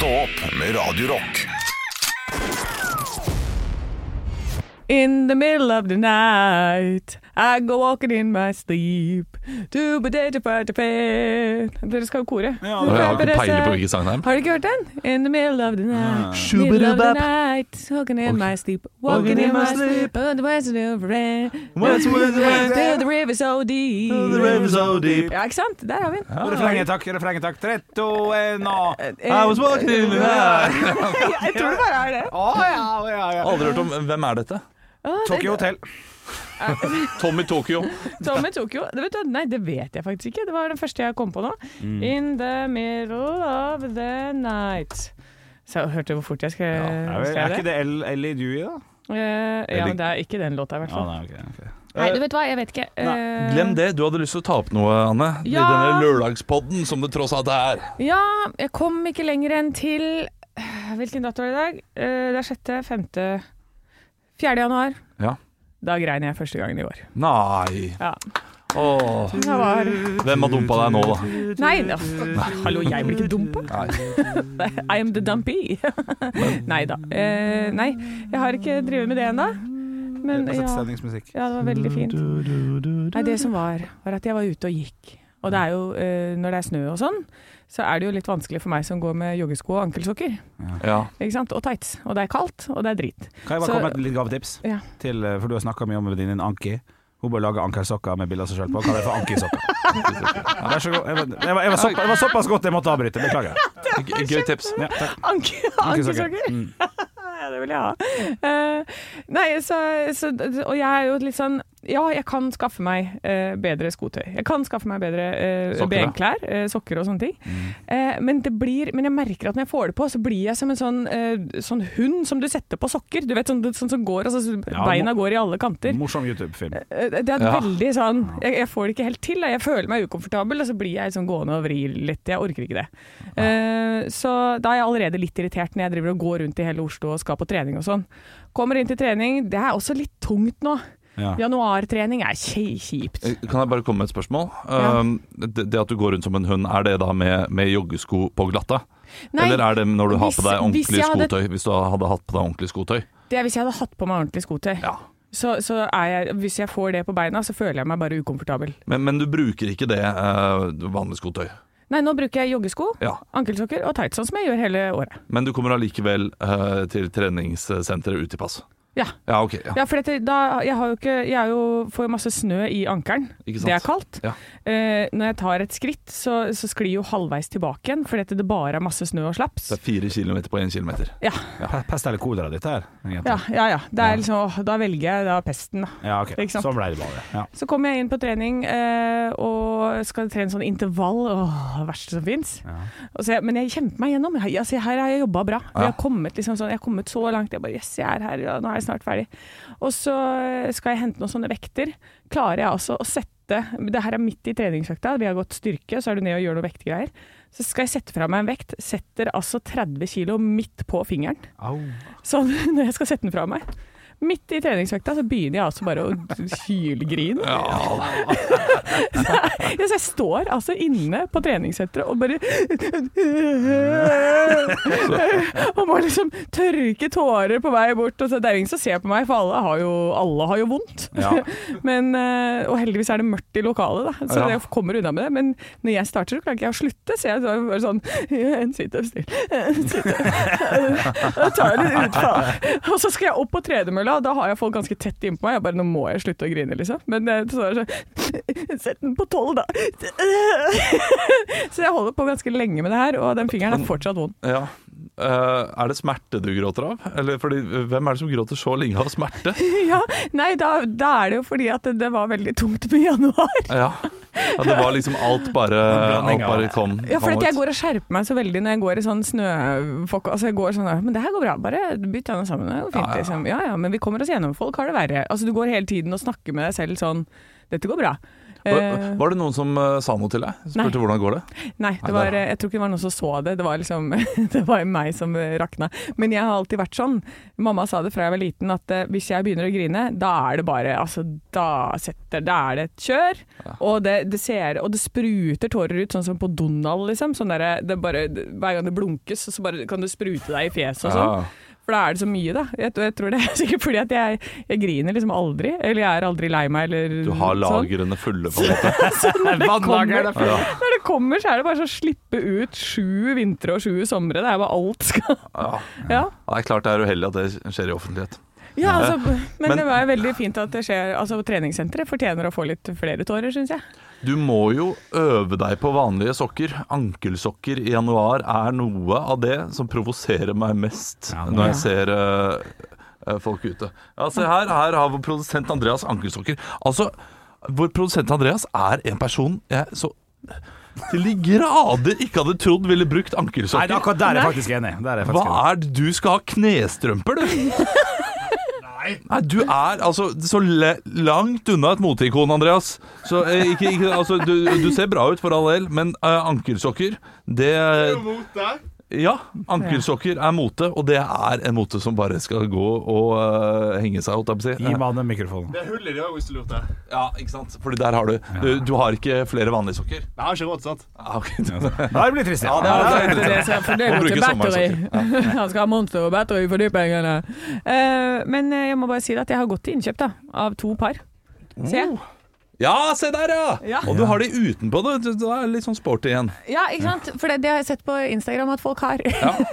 Stå opp med Radio Rock. In the middle of the night, I go walking in my sleep. Ba. Dere skal jo kore. Ja, Jeg har ikke peiling på hvilken sang det er. Har du ikke hørt den? In the middle of the night, Ah. middle of the night, walking in my sleep, walking in my sleep, on the west of the rain, to the river so deep. Ja, ikke sant? Der har vi den. Refrenget, takk. Refrenget, takk. Tre, to, en, og I was walking in the night. Jeg tror det bare er det. Ja, ja, ja. Aldri hørt om Hvem er dette? Tokyo Hotel. Tommy Tokyo. Tommy Tokyo det vet du, Nei, det vet jeg faktisk ikke. Det var den første jeg kom på nå. Mm. In the middle of the night. Så jeg Hørte du hvor fort jeg skal Er, vel- er ikke det L- Ellie Dewey, da? Uh, ja, men det er ikke den låta, i hvert fall. Ah, nei, okay, okay. Nei, du vet hva, jeg vet ikke. Nei, Glem det. Du hadde lyst til å ta opp noe, Anne. I denne lørdagspodden som det tross alt er. Ja, jeg kom ikke lenger enn til Hvilken dato er det i dag? Eh, det er sjette, femte 4. januar. Ja. Da grein jeg første gangen i år. Nei. Ja. Åh. Det var Hvem har dumpa deg nå, da? Nei, da, hallo, jeg blir ikke dumpa. I am the dumpy. nei da. Eh, nei, jeg har ikke drevet med det ennå. Men ja, ja, det var veldig fint. Nei, det som var, var at jeg var ute og gikk. Og det er jo, eh, når det er snø og sånn, så er det jo litt vanskelig for meg som går med joggesko og ankelsokker. Ja. Ikke sant? Og tights. Og det er kaldt, og det er drit. Kan jeg bare Så- komme med et litt gavetips? Ja. Til, eh, for du har snakka mye om venninnen Anki. Hun bør lage ankelsokker med bilde av seg sjøl på. Kaller det for Anki-sokker. Ja, Vær så god. Jeg var, jeg, var, jeg, var såpass, jeg var såpass godt jeg måtte avbryte. Beklager. G- Gøy tips. Ja, takk. Anke, Ankelsokker. ankelsokker. Mm. Ja, det vil jeg ha. Eh, nei, så, så Og jeg er jo litt sånn Ja, jeg kan skaffe meg eh, bedre skotøy. Jeg kan skaffe meg bedre eh, benklær, eh, sokker og sånne ting. Eh, men det blir Men jeg merker at når jeg får det på, så blir jeg som en sånn, eh, sånn hund som du setter på sokker. Du vet, sånn, sånn som går, altså Ja, beina går i alle kanter. Morsom YouTube-film. Eh, Det er Ja. veldig sånn jeg, jeg får det ikke helt til. Jeg føler meg ukomfortabel, og så blir jeg sånn gående og vrir litt. Jeg orker ikke det. Eh, så da er jeg allerede litt irritert når jeg driver og går rundt i hele Oslo og skal på trening og sånn. Kommer inn til trening, det er også litt tungt nå. Ja. Januartrening er kjipt. Eh, Kan jeg bare komme med et spørsmål? Ja. Um, det, det at du går rundt som en hund, er det da med, med joggesko på glatta? Nei, Eller er det når du har på deg ordentlig hadde- skotøy? Hvis du hadde hatt på deg ordentlig skotøy? det er hvis jeg hadde hatt på meg ordentlig skotøy. Ja. Så, så er jeg, hvis jeg får det på beina, så føler jeg meg bare ukomfortabel. Men, men du bruker ikke det uh, vanlige skotøy? Nei, nå bruker jeg joggesko, Ja. ankelsokker og tights, sånn som jeg gjør hele året. Men du kommer allikevel uh, til treningssenteret ut i pass? Ja. Ja, okay, Ja. Ja, for dette, da, jeg har jo ikke Jeg er jo, får jo masse snø i ankelen. Det er kaldt. Ja. Eh, når jeg tar et skritt, så, så sklir jo halvveis tilbake igjen, fordi det bare er masse snø og slaps. Det er fire kilometer på én kilometer. Ja, Pe- Pest eller kolera, ditt her? ja, ja. ja. Det er liksom, da velger jeg da pesten, da. Ja, okay. Ikke sant? Sånn ble det bare. Ja. Så kommer jeg inn på trening eh, og skal trene sånn intervall. Åh, det verste som fins. Ja. Men jeg kjemper meg gjennom. Jeg, altså, her har jeg jobba bra. Ja. Jeg, har kommet, liksom, sånn, jeg har kommet så langt. Jeg bare Yes, jeg er her. Ja, nå er jeg snart ferdig. Og så eh, skal jeg hente noen sånne vekter. Klarer jeg altså å sette Det her er midt i treningsøkta. Vi har gått styrke, så er du ned og gjør noen vektgreier. Så skal jeg sette fra meg en vekt. Setter altså 30 kilo midt på fingeren. Au. Sånn når jeg skal sette den fra meg. Midt i treningsøkta så begynner jeg altså bare å hylgrine. Ja, så jeg står altså inne på treningssenteret og bare Og må liksom tørke tårer på vei bort. Og så det er ingen som ser på meg, for alle har jo, alle har jo vondt. Ja. Men, eh, og heldigvis er det mørkt i lokalet, da. så Ja. jeg kommer unna med det. Men når jeg starter, så klarer ikke jeg å slutte. Så jeg er bare sånn En situps til. En Jeg tar litt utfall. Og så skal jeg opp på tredemølla, og da har jeg folk ganske tett innpå meg. Jeg bare Nå må jeg slutte å grine, liksom. Men eh, så er det sånn Sett den på tolv, da. Så jeg holder på ganske lenge med det her, og den fingeren er fortsatt vond. Ja. Eh, er det smerte du gråter av? Eller fordi, hvem er det som gråter så lenge av smerte? Ja, nei, da, da er det jo fordi at det, det var veldig tungt med januar. Ja, ja Det var liksom alt bare, alt bare kom, Ja, for at jeg går og skjerper meg så veldig når jeg går i sånn snøfokk. Altså jeg går sånn Men det her går bra, bare bytt den sammen. Det går fint, Ja, ja. liksom. Ja ja, men vi kommer oss gjennom. Folk har det verre. Altså du går hele tiden og snakker med deg selv sånn Dette går bra. Var, Eh, var det noen som eh, sa noe til deg? Spurte Nei. hvordan går det? Nei, det var, jeg tror ikke det var noen som så det. Det var liksom Det var meg som rakna. Men jeg har alltid vært sånn. Mamma sa det fra jeg var liten, at eh, hvis jeg begynner å grine, da er det bare Altså, da setter Da er det et kjør. Og, det, det ser, og det spruter tårer ut, sånn som på Donald, liksom. Sånn der, det bare, hver gang det blunkes, så bare kan det sprute deg i fjeset og sånn. Ja. For da er det så mye, da. Jeg, jeg tror det er sikkert fordi at jeg, jeg griner liksom aldri. Eller jeg er aldri lei meg, eller Du har sånn. lagrene fulle, på en måte. Så når det kommer, når det kommer, så er det bare sånn å slippe ut sju vintre og sju somre. Det er bare alt skal Ja. Ja, Det er klart det er uheldig at det skjer i offentlighet. Ja altså, men, Men- det var veldig fint at det skjer. Altså, Treningssenteret fortjener å få litt flere tårer, syns jeg. Du må jo øve deg på vanlige sokker. Ankelsokker i januar er noe av det som provoserer meg mest Ja, når jeg ser eh, folk ute. Ja, se her, her har vår produsent Andreas ankelsokker. Altså, vår produsent Andreas er en person jeg så til de grader ikke hadde trodd ville brukt ankelsokker. Nei, akkurat der er jeg faktisk enig. Der er jeg faktisk Hva er det du skal ha knestrømper, du? Nei, du er altså så langt unna et moteikon, Andreas. Så eh, ikke, ikke, altså, du, du ser bra ut for all del, men eh, ankelsokker, det Ja, ankelsokker er mote, og det er en mote som bare skal gå og uh, henge seg, holdt jeg på. Gi mannen mikrofonen. Det er hull i det òg, hvis du lurte. Ja, ikke sant? Fordi der har du Du, du har ikke flere vanlige sokker? Jeg har ikke råd, sant? Ah. Da blir det trist, ja. Ja, det er- det, det, er, det går til battery. Han skal ha monster og battery for de pengene. Uh, men eh, jeg må bare si at jeg har gått til innkjøp da, av to par. Se. Ja, se der, ja! Ja. Og du har de utenpå. Det, det er litt sånn sporty igjen. Ja, ikke sant? For det, det har jeg sett på Instagram at folk har.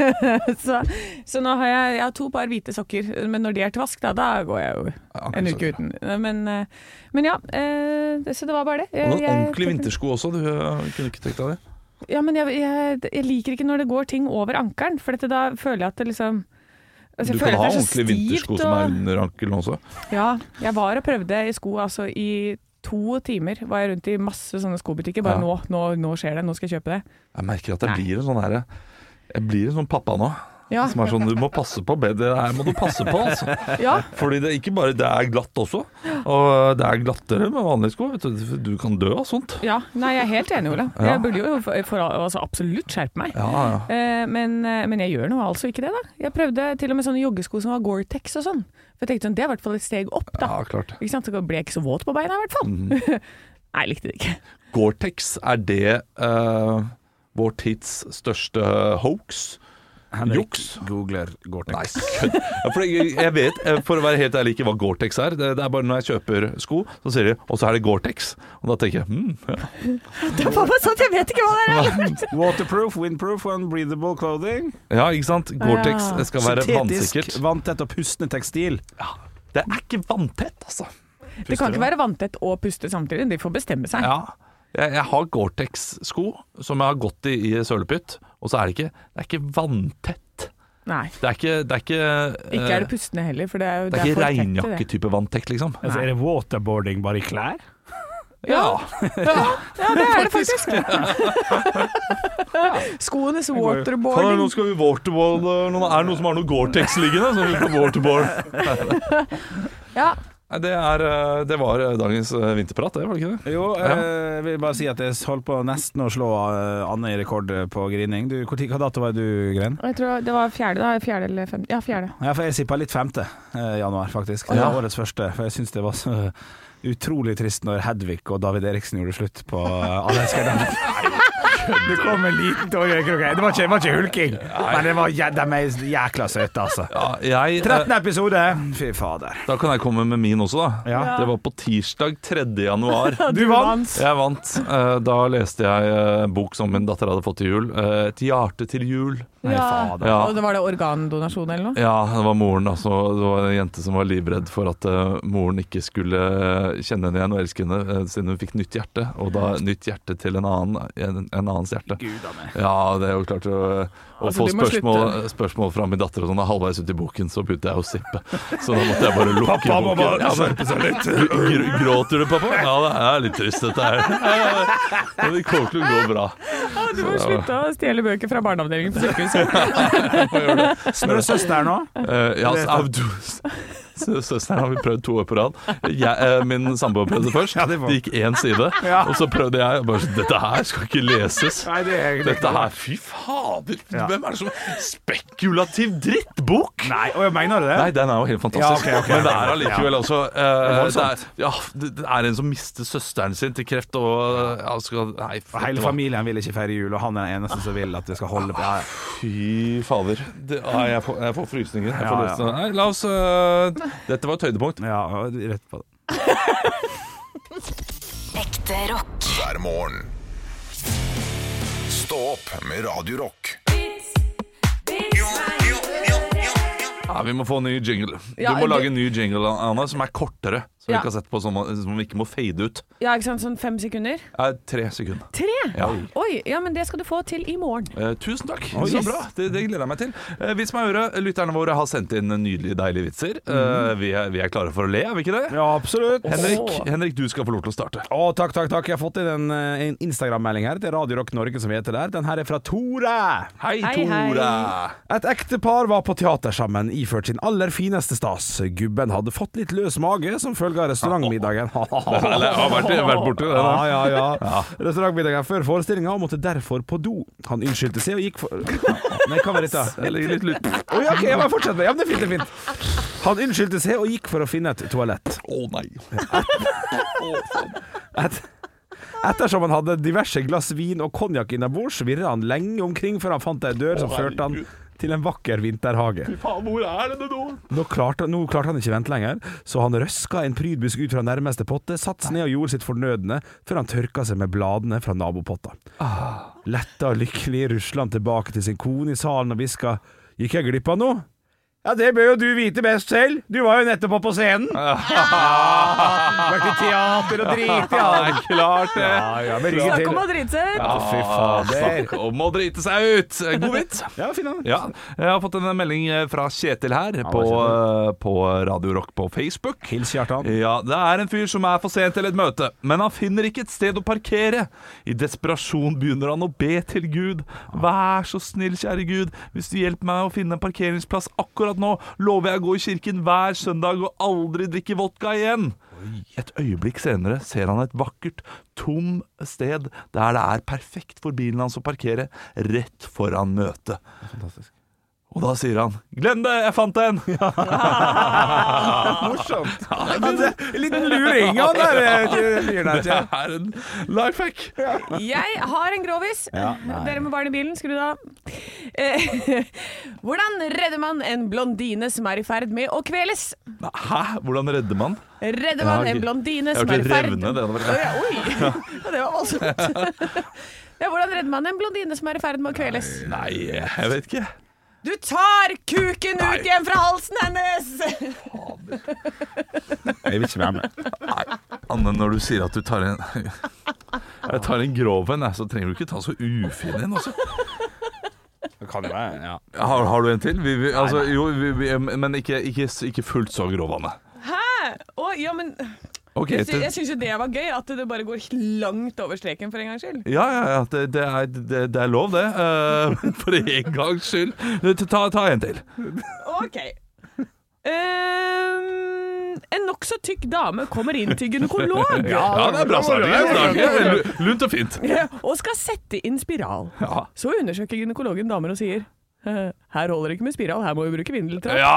så, så nå har jeg, jeg har to par hvite sokker, men når de er til vask, da, da går jeg jo en uke uten. Men, eh, men ja, eh, så det var bare det. Og noen ordentlige vintersko også. Du øh, kunne ikke tenkt deg det? Ja, men jeg, jeg, jeg liker ikke når det går ting over ankelen, for dette, da føler jeg at det liksom altså, Du kan ha det ordentlige vintersko og... som er under ankelen også. Ja, jeg var og prøvde i sko altså i to timer. Var jeg rundt i masse sånne skobutikker. Bare Ja. nå, nå, nå skjer det, nå skal jeg kjøpe det. Jeg merker at jeg Nei. blir en sånn herre Jeg blir en sånn pappa nå. Ja, Som er sånn Du må passe på, bedre. det her må du passe på, altså. ja, Fordi det ikke bare Det er glatt også. Og det er glattere med vanlige sko. Vet du. du kan dø av sånt. ja. Nei, jeg er helt enig, Ola. Jeg burde jo for, for, altså, absolutt skjerpe meg. Ja, ja. Eh, men, eh, men jeg gjør nå altså ikke det, da. Jeg prøvde til og med sånne joggesko som var Gore-Tex og sånn. For jeg tenkte sånn, det er i hvert fall et steg opp, da. ja klart. Ikke sant? Så ble jeg ikke så våt på beina, i hvert fall. Mm. Nei, jeg likte det ikke. Gore-Tex, er det uh, vår tids største hoax? Henrik Juks. googler Gore-Tex. Ja, for jeg, jeg vet, eh, for å være helt ærlig, ikke hva Gore-Tex er. Det, det er bare når jeg kjøper sko, så sier de Og så er det Gore-Tex. Og da tenker jeg hm, ja. Det var bare sånn, jeg vet ikke hva det er! Waterproof, windproof and breathable clothing. ja, ikke sant? Gore-Tex skal være Syntetisk, vanntett. vanntett og pustende tekstil. Det er ikke vanntett, altså. Det kan ikke være vanntett og puste samtidig. De får bestemme seg. Ja. Jeg, jeg har Gore-Tex-sko som jeg har gått i i sølepytt, og så er det ikke, det er ikke vanntett. Nei. Det er ikke Det er ikke, Ikke er det eh, pustende heller, for det er jo det er ikke er ikke regnjakketype vanntett, liksom. Altså, er det waterboarding bare i klær? Ja. Ja, ja, det er det faktisk. Skoenes waterboarding. nå skal vi waterboard Er det noen som har noe Gore-Tex liggende? Så vi kan waterboard. Ja. Nei, det, er, eh, det var eh, dagens eh, vinterprat, det var det ikke det? Jo, jeg vil bare si at jeg holdt på nesten å slå Anne i rekord på grining. Du, hvor tid- hva dato var det du gren? Jeg tror det var fjerde, da. Fjerde eller femte. Ja, fjerde. Ja, for jeg sippa litt femte januar, faktisk. Det Ja. var årets første. For jeg syns det var så utrolig trist når Hedvig og David Eriksen gjorde slutt på Alle elsker dem. Det kom en liten tåre i øyekroken. Det var ikke, det var ikke hulking, men det var, jæ- de er jækla søte, altså. Ja, jeg, eh, 13. episode. Fy fader. da kan jeg komme med min også, da. Ja. Det var på tirsdag 3. januar. Du vant. Jeg vant. Eh, Da leste jeg eh, en bok som min datter hadde fått til jul. eh, 'Et hjerte til jul'. Nei, Ja. Ja. Og det var det organdonasjon eller noe? Ja, det var moren. Altså, det var en jente som var livredd for at uh, moren ikke skulle eh, kjenne henne igjen og elske henne, uh, siden hun fikk nytt hjerte. Og da nytt hjerte til en annen, en, en annens hjerte. Gud. Ja, det er jo klart å, å Altså, få spørsmål, spørsmål fra min datter og sånn. Halvveis ut i boken så begynte jeg å sippe. Så da måtte jeg bare lukke Pappa boken. bare Ja, skjerpe seg litt. Gr gråter du, pappa? Ja, det er litt trist, dette her. Men det kommer til å gå bra. Du må slutte å stjele bøker fra barneavdelingen på sykehuset. Smørsøster nå? Uh, ja, Er Søsteren har vi prøvd to år på rad. Jeg, eh, min samboer prøvde først. Det gikk én side. Og så prøvde jeg. Bare, sånn, Dette her skal ikke leses. Dette her, Fy fader! Hvem er det som Spekulativ drittbok! Nei, og jeg mener det. Nei, den er jo helt fantastisk. Okay, ok. Men det er allikevel også uh, det, er, ja, det, er en som mister søsteren sin til kreft og ja, skal, Nei, for, Hele familien vil ikke feire jul, og han er den eneste som vil at det skal holde på. Ja. Fy fader. Det, ah, jeg, får, jeg får frysninger. Jeg får. Nei, la oss øh, Dette var et høydepunkt. ja rett på det. Ekte rock. hver morgen. Stå opp med Radio Rock. Ja, Vi må få en ny jingle. Ja, du må det- lage en ny jingle Anna, som er kortere. Som Ja. vi ikke har sett på, som, som vi ikke må fade ut. Ja, ikke sant. Sånn fem sekunder. Eh, tre sekunder. Tre! Ja. Oi, ja, men det skal du få til i morgen. Eh, tusen takk. Oi. Så Yes. bra. Det, det gleder jeg meg til. Eh, vits meg øret. Lytterne våre har sendt inn nydelige, deilige vitser. Mhm. Eh, vi, er, vi er klare for å le, er vi ikke det? Ja, absolutt. Henrik. Henrik, du skal få lov til å starte. Å, takk, takk, takk. Jeg har fått inn en, eh, en Instagram-melding her til Radio Rock Norge som heter der. Den her er fra Tore. Hei, Hei, hei. Tore. Et ektepar var på teater sammen, iført sin aller fineste stas. Gubben hadde fått litt løs mage som følge av restaurantmiddagen. Eller, jeg har vært, vært borti det. Ja, da. ja, ja. Restaurantmiddagen før forestillinga og måtte derfor på do. Han unnskyldte seg og gikk for Nei, hva var dette? Litt lyd. Å ja, okay, jeg bare fortsette med Ja, det er fint, det er fint. Han unnskyldte seg og gikk for å finne et toalett. Å nei. Et, ettersom han hadde diverse glass vin og konjakk innabords, virra han lenge omkring før han fant ei dør som førte han til en vakker vinterhage. Fy Faen, hvor er det nå? Nå klarte, nå klarte han ikke vente lenger, så han røska en prydbusk ut fra nærmeste potte, satte seg ned og gjorde sitt fornødne, før han tørka seg med bladene fra nabopotta. Letta og lykkelig rusla han tilbake til sin kone i salen og hviska Gikk jeg glipp av noe? Ja, det bør jo du vite best selv. Du var jo nettopp på scenen. Vært i teater og driti ja. av. klart det. Ja, ja, med ryggen Snakk om til. å drite seg ut! Ja, fy fader. Snakk om å drite seg ut. God vits. Ja, fin den. Ja, jeg har fått en melding fra Kjetil her på, på Radio Rock på Facebook. Hils Kjartan. Ja, Det er en fyr som er for sent til et møte, men han finner ikke et sted å parkere. I desperasjon begynner han å be til Gud. Vær så snill, kjære Gud, hvis du hjelper meg å finne en parkeringsplass akkurat nå, lover jeg å gå i kirken hver søndag og aldri drikke vodka igjen. Et øyeblikk senere ser han et vakkert, tom sted der det er perfekt for bilen hans å parkere rett foran møtet. Fantastisk. Og da sier han 'Glem det, jeg fant den'. Morsomt. Ja, det- En liten luring, han der eh, fyren her. Det er en life hack. Jeg har en grovis. Ja. Dere med barn i bilen, skru av. Eh, Hvordan redder man en blondine som er i ferd med å kveles? Hæ? Hvordan redder man? Redder man en blondine som er i ferd revne, det hadde vært- Oi! Det var voldsomt. Ja, hvordan redder man en blondine som er i ferd med å kveles? Nei, jeg vet ikke. Du tar kuken ut igjen fra halsen hennes! Jeg vil ikke være med. Nei, Anne, når du sier at du tar en Jeg tar en grov en, så trenger du ikke ta så ufin en. Også. Det kan jo være, ja. Har, har du en til? Vi, vi, altså, jo, vi, vi, men ikke, ikke, ikke fullt så grovane. Hæ? Å, ja, men Okay, Jeg, sy jeg syns jo det var gøy, at det bare går langt over streken for en gangs skyld. ja, ja, ja det, det, er, det, det er lov, det. Uh, for en gangs skyld. Ta, ta en til. OK. En nokså tykk dame kommer inn til gynekolog Ja, det er bra start. Det lu- Lunt og fint. og skal sette inn spiral. Så undersøker gynekologen damer og sier «Eh, her holder det ikke med spiral, her må vi bruke vindeltrapp. Ja!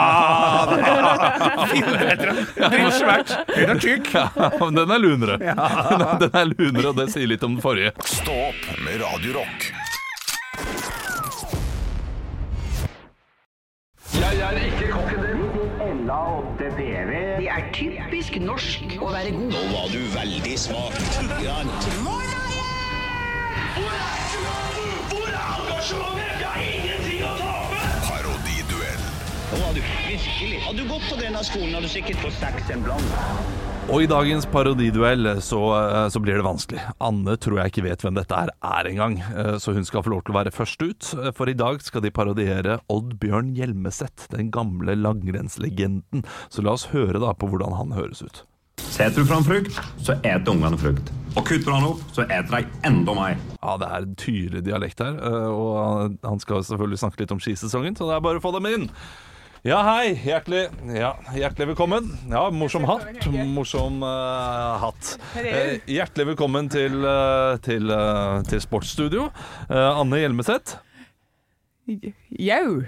Dritsvært. Den er tykk. ja men den er lunere. Den, er, den er lunere, og det sier litt om den forrige. Stå opp med Radio norsk å være god. Nå var du veldig smak. Hvor er engasjementet? Vi har ingenting å tape! Parodiduell. Nå du virkelig. Hadde du gått på denne skolen, hadde du sikkert fått seks en blant. Og i dagens parodiduell så, eh, så blir det vanskelig. Anne tror jeg ikke vet hvem dette er, er engang, eh, så hun skal få lov til å være først ut. Eh, For i dag skal de parodiere Odd-Bjørn Hjelmeset, den gamle langrennslegenden. Så la oss høre da på hvordan han høres ut. Setter du fram frukt, så eter ungene frukt. Og kutter han opp, så eter de enda mer. Ja, det er en tydelig dialekt her, og han- han skal selvfølgelig snakke litt om skisesongen, så det er bare å få dem inn. Ja, hei. Hjertelig, ja, hjertelig velkommen. Ja, morsom hatt. Morsom uh, hatt. Eh, hjertelig velkommen til, uh, til, uh, til Sportsstudio. Anne Hjelmeset. Jau.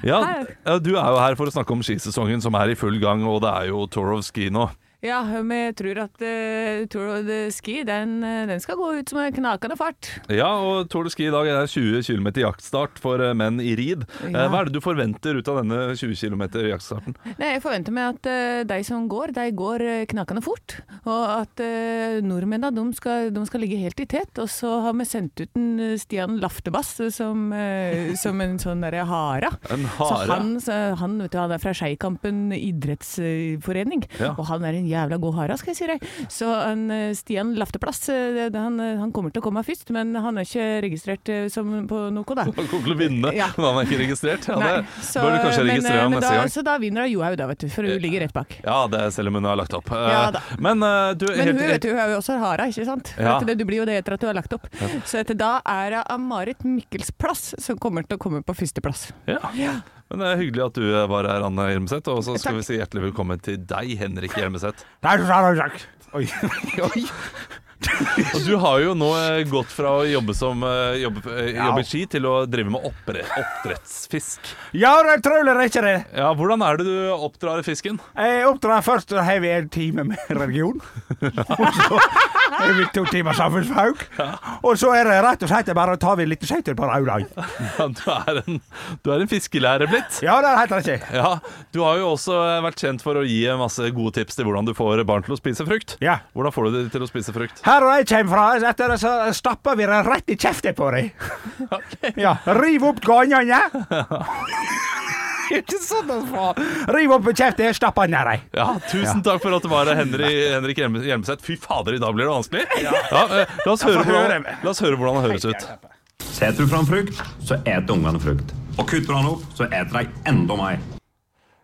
Ja, ja, du er jo her for å snakke om skisesongen som er i full gang, og det er jo Tour of Ski nå. Ja, vi tror at uh, Tour de Ski den, eh, den skal gå ut som en knakende fart. Ja, og Tour de Ski i dag er 20 km jaktstart for eh, menn i rid. Eh, Ja. Hva er det du forventer ut av denne 20 km jaktstarten? Nei, jeg forventer meg at uh, de som går, de går eh, knakende fort. Og at uh, nordmennene de skal, de skal ligge helt i tet. Og så har vi sendt ut en eh, Stian Laftebass som, uh, som en sånn derre hare. En Så han, så han, du, han er fra Skeikampen idrettsforening, Ja. og han er en jævla god hara, skal jeg si deg. Så han, eh, Stian Lafteplass, eh, han, eh, han kommer til å komme først, men han er ikke registrert som på noe, da. Han kommer til å vinne, Ja. men han er ikke registrert. Ja, Nei, det så- bør du kanskje registrere ham neste da, gang. Så da vinner Johaug, da, vet du, for hun ligger rett bak. Ja, det er selv om hun har lagt opp. Ja. Men du Men hun vet du, hun er jo også hara, ikke sant? Ja. det, du blir jo det etter at du har lagt opp. Så etter da er det Marit Mikkels plass som kommer til å komme på førsteplass. Ja. Men det er hyggelig at du var her, Anne Hjelmeset. Og så skal Takk. vi si hjertelig velkommen til deg, Henrik Hjelmeset. Oi. Oi. Og du har jo nå eh, gått fra å jobbe som eh, jobbe, eh, jobbe i ski til å drive med oppre, oppdrettsfisk. Ja, det er utrolig, er ikke det? Ja, Hvordan er det du oppdrar fisken? Jeg oppdrar først, har vi en time med religion. Og så har vi to timer samfunnsfag. Og så er det rett og slett bare å ta vi litt skøyter på Rauland. Ja, du, er en, du er en fiskelærer blitt. Ja, det heter det ikke. Ja, Du har jo også vært kjent for å gi masse gode tips til hvordan du får barn til å spise frukt. Ja. Hvordan får du dem til å spise frukt? Her og jeg kommer fra, etter det så stapper vi det rett i kjeften på dem. Ja, riv opp ganene! Ikke sånn, altså. Riv opp kjeften, stapp den ned dem. Ja, Tusen takk for at du var det, Henry, Henrik Hjelm- Hjelmeset. Fy fader, i dag blir det vanskelig. Ja, eh, la, oss høre. hvordan, la oss høre hvordan det høres ut. Setter du fram frukt, så eter ungene frukt. Og kutter du den opp, så eter de enda mer.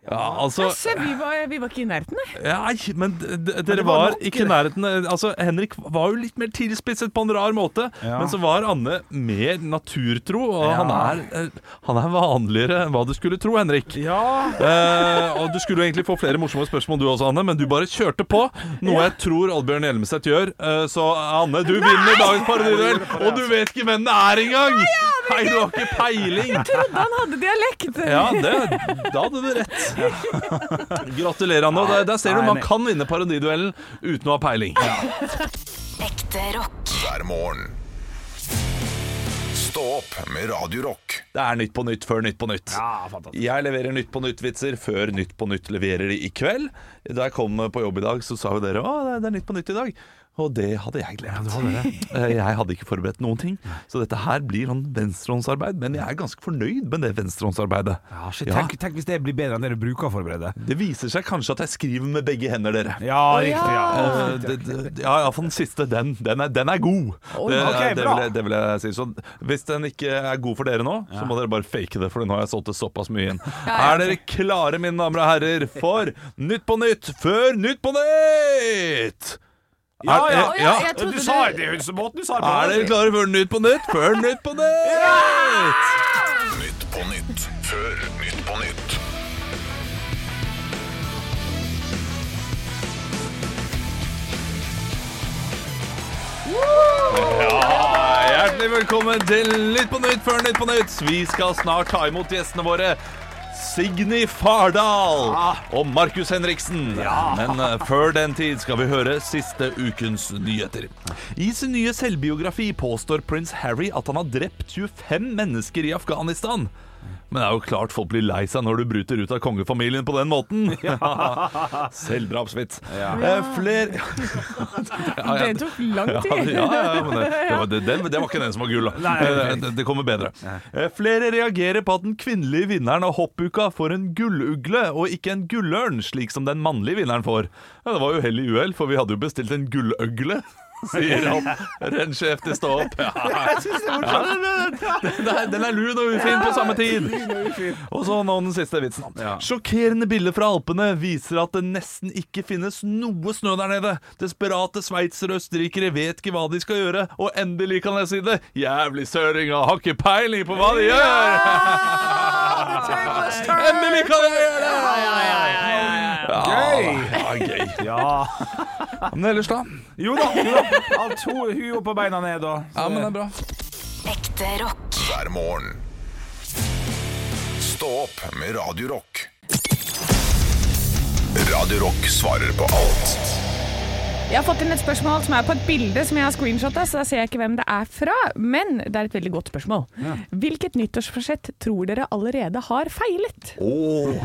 Ja, altså Se, vi var, vi var ikke i nærheten, nei. Nei, men dere det var var ikke i nærheten Altså, Henrik var jo litt mer tilspisset på en rar måte, Ja. men så var Anne mer naturtro, og han, er, eh, han er vanligere enn hva du skulle tro, Henrik. Ja. Eh, og Du skulle jo egentlig få flere morsomme spørsmål du også, Anne, men du bare kjørte på. Noe jeg tror Oddbjørn Hjelmeset gjør. Eh, så Anne, du vinner dagens parodiduell, og du vet ikke hvem det er engang! Nei, du har ikke peiling! Jeg Trodde han hadde dialekt. Ja, det, da hadde du rett. Gratulerer, Anne. Der, der ser du man kan vinne parodiduellen uten å ha peiling. Ekte rock. hver morgen. Stå opp med Radio Rock. Det er Nytt på Nytt før Nytt på Nytt. Ja, fantastisk. Jeg leverer Nytt på Nytt-vitser før Nytt på Nytt leverer de i kveld. Da jeg kom på jobb i dag, så sa jo dere å, er- det er Nytt på Nytt i dag. Og det hadde jeg glemt. Eh, Jeg hadde ikke forberedt noen ting. Så dette her blir sånn venstrehåndsarbeid. Men jeg er ganske fornøyd med det venstrehåndsarbeidet. Ja, shit, Ja. tenk, tenk hvis det blir bedre enn det du bruker å forberede. Det viser seg kanskje at jeg skriver med begge hender, dere. Ja, riktig, ja. Eh, det, det, ja, iallfall den siste. Den, den, er, den er god. det, ok, det, vil jeg, det vil jeg si. Så hvis den ikke er god for dere nå, så må dere bare fake det, for nå har jeg solgt det såpass mye inn. Er dere klare, mine damer og herrer, for Nytt på Nytt før Nytt på Nytt? Ja, Er- ja, eh, ja, jeg trodde Du sa det- det så måten du sa det Er dere klare for Nytt på Nytt før Nytt på Nytt? Nytt på nytt før Nytt på nytt. Hjertelig velkommen til Nytt på Nytt før Nytt på Nytt. Vi skal snart ta imot gjestene våre. Signy Fardal og Markus Henriksen. Men eh, før den tid skal vi høre siste ukens nyheter. I sin nye selvbiografi påstår prins Harry at han har drept 25 mennesker i Afghanistan. Men det er jo klart folk blir lei seg når du bryter ut av kongefamilien på den måten. Selvdrapsvits. Eh, Fler Ja, ja. Det tok lang tid. ja, ja, men det, det, var, det, det, det var ikke den som var gull. da. Eh, Det, det kommer bedre. Eh, Flere reagerer på at den kvinnelige vinneren av hoppuka får en gullugle og ikke en gullørn, slik som den mannlige vinneren får. Ja, det var jo hell i uhell, for vi hadde jo bestilt en gulløgle. Sier han, rennsjef til Stå opp. Ja. Den, er, den er lun og ufin på samme tid. Og så nå den siste vitsen. Sjokkerende bilder fra Alpene viser at det nesten ikke finnes noe snø der nede. Desperate sveitsere og østerrikere vet ikke hva de skal gjøre, og endelig kan jeg si det. Jævlig søringer har ikke peiling på hva de gjør! Endelig kan jeg gjøre det! Gøy! Ja, gøy. Ja. Men ellers, da? Jo da. Jo da. Alt ho opp og beina ned, og Ja, men det er bra. Ekte rock. hver morgen. Stå opp med Radio Rock. Radio Rock svarer på alt Jeg har fått inn et spørsmål som er på et bilde som jeg har screenshotta, så da ser jeg ikke hvem det er fra. Men det er et veldig godt spørsmål. Hvilket nyttårsforsett tror dere allerede har feilet?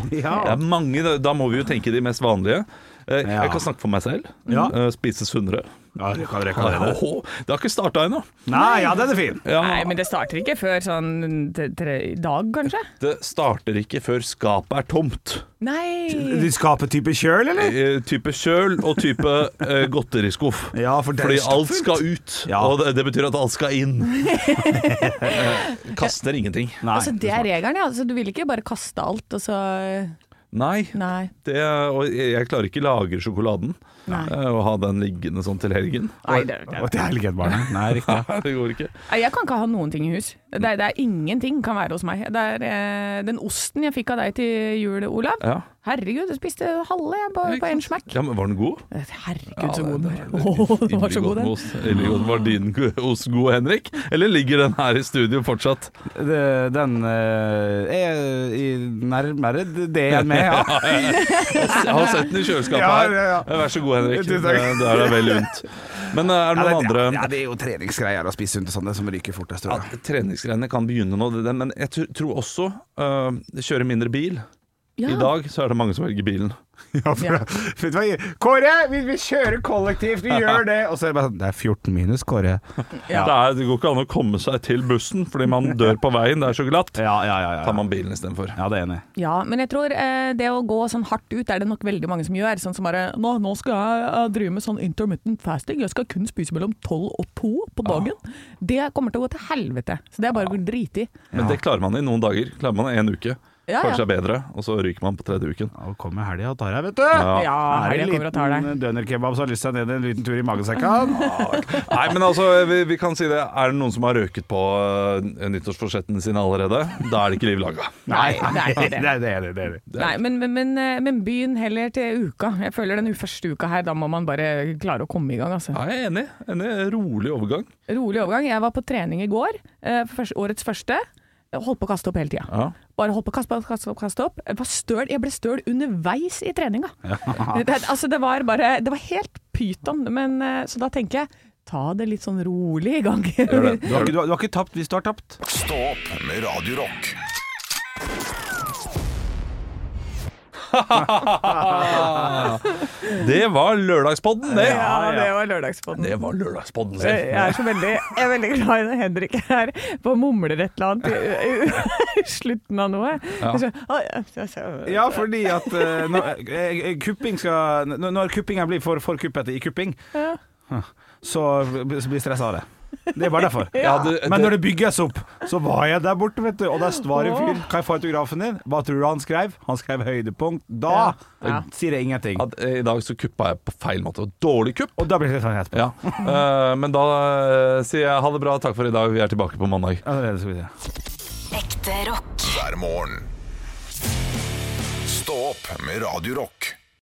Det er mange, da- da må vi jo tenke de mest vanlige. Eh, Ja. Jeg kan snakke for meg selv. Ja. Eh, Spise sunnere. Ja, det kan dere kalle det. Det har ikke starta ennå. Nei, ja, den er fin. Ja, Nei, men det starter ikke før sånn i dag, kanskje? Det starter ikke før skapet er tomt. Nei. Du skaper type kjøl, eller? Eh, Type kjøl og type uh, godteriskuff. Ja, for det Fordi alt skal ut, Ja. og det, det betyr at alt skal inn. Kaster ingenting. Nei. Altså, det er regelen, ja. Altså, du vil ikke bare kaste alt, og så Nei, Nei. det, og jeg klarer ikke lagre sjokoladen Nei. Å ha den liggende sånn til helgen. Nei, det, det, Og til helgen Nei, riktig. Det går ikke. Jeg kan ikke ha noen ting i hus. Det er, det er ingenting kan være hos meg. Det er eh, Den osten jeg fikk av deg til jul, Olav. Ja. Herregud, jeg spiste halve jeg, på, på en smekk. Ja, men Var den god? Herregud, så Ja, god det- den var. Åh, den var så god, den. Var din ost god, Henrik? Eller ligger den her i studio fortsatt? Det- Den eh, er i nærmere det enn meg, ja. Jeg har sett den i kjøleskapet her. ja, ja. Vær så god, Henrik. Det, er deg vel unt. Men eh, er det Ja, det, andre ja, det er jo treningsgreier å spise sunt og sånn, som ryker fortest. ja. Treningsgreiene kan begynne nå, men jeg tror også uh, kjøre mindre bil. Ja. I dag så er det mange som velger bilen. Ja, for, vet du hva, Kåre, vi, vi kjører kollektivt, vi gjør det! Og så er det bare sånn Det er 14 minus, Kåre. Ja. Det, er, det går ikke an å komme seg til bussen fordi man dør på veien. Det er så glatt. Ja, ja, ja. ja, Tar man bilen istedenfor. ja det er enig. Ja, men jeg tror eh, det å gå sånn hardt ut er det nok veldig mange som gjør. Sånn som bare nå, nå skal jeg uh, drive med sånn intermittent fasting, jeg skal kun spise mellom 12 og 2 på dagen. Det kommer til å gå til helvete. Så det er bare å drite i. Men det klarer man i noen dager. Klarer man i en uke. Ja, Kanskje ja. er bedre, og så ryker man på tredje uken. Nå kommer helga og tar deg, vet du. Ja. Ja, er helga kommer og tar deg. liten dønerkebab som har lyst å ned en liten tur i magesekken. Nei, men altså, vi, vi kan si det. Er det noen som har røket på uh, nyttårsforsettene sine allerede? Da er det ikke liv laga. Nei, det er ikke det. det er det. er det, det, er det. Nei, men, men, men, eh, men begynn heller til uka. Jeg føler den første uka her, da må man bare klare å komme i gang. Altså. Ja, jeg er enig. enig. Rolig overgang. Rolig overgang. Jeg var på trening i går, uh, for første, årets første. Holdt på å kaste opp hele tida. Ja. Bare holdt på å kaste opp, kaste opp, kaste opp. Jeg, var støl, jeg ble støl underveis i treninga. Det, altså, det var bare Det var helt pyton. Men eh, så da tenker jeg ta det litt sånn rolig i gang. Du, har ikke, du, har, du har ikke tapt hvis du har tapt. Stå opp med Radio Det var lørdagspodden, det. Ja, det var lørdagspodden. Det var lørdagspodden Jeg er så veldig, jeg er veldig glad i når Henrik er her på og mumler et eller annet i, i, i slutten av noe. Ja. Fordi at eh, når, eh, eh, kupping skal Når kuppinga blir for, for kuppete i kupping, Ja. så blir stressa av det. Det var derfor. Ja, det- Men det- når det bygges opp, så var jeg der borte, vet du. Og der var en fyr. Kan jeg få autografen din? Hva tror du han skrev? Han skrev høydepunkt. Da Ja. Ja. sier jeg ingenting. At, eh, I dag så kuppa jeg på feil måte. Dårlig kupp. Og da blir det sånn etterpå. Ja. Eh, men da eh, sier jeg ha det bra, takk for i dag. Vi er tilbake på mandag. Ja, det er det skal vi se. Ekte rock. hver morgen. Stå opp med Radio Rock.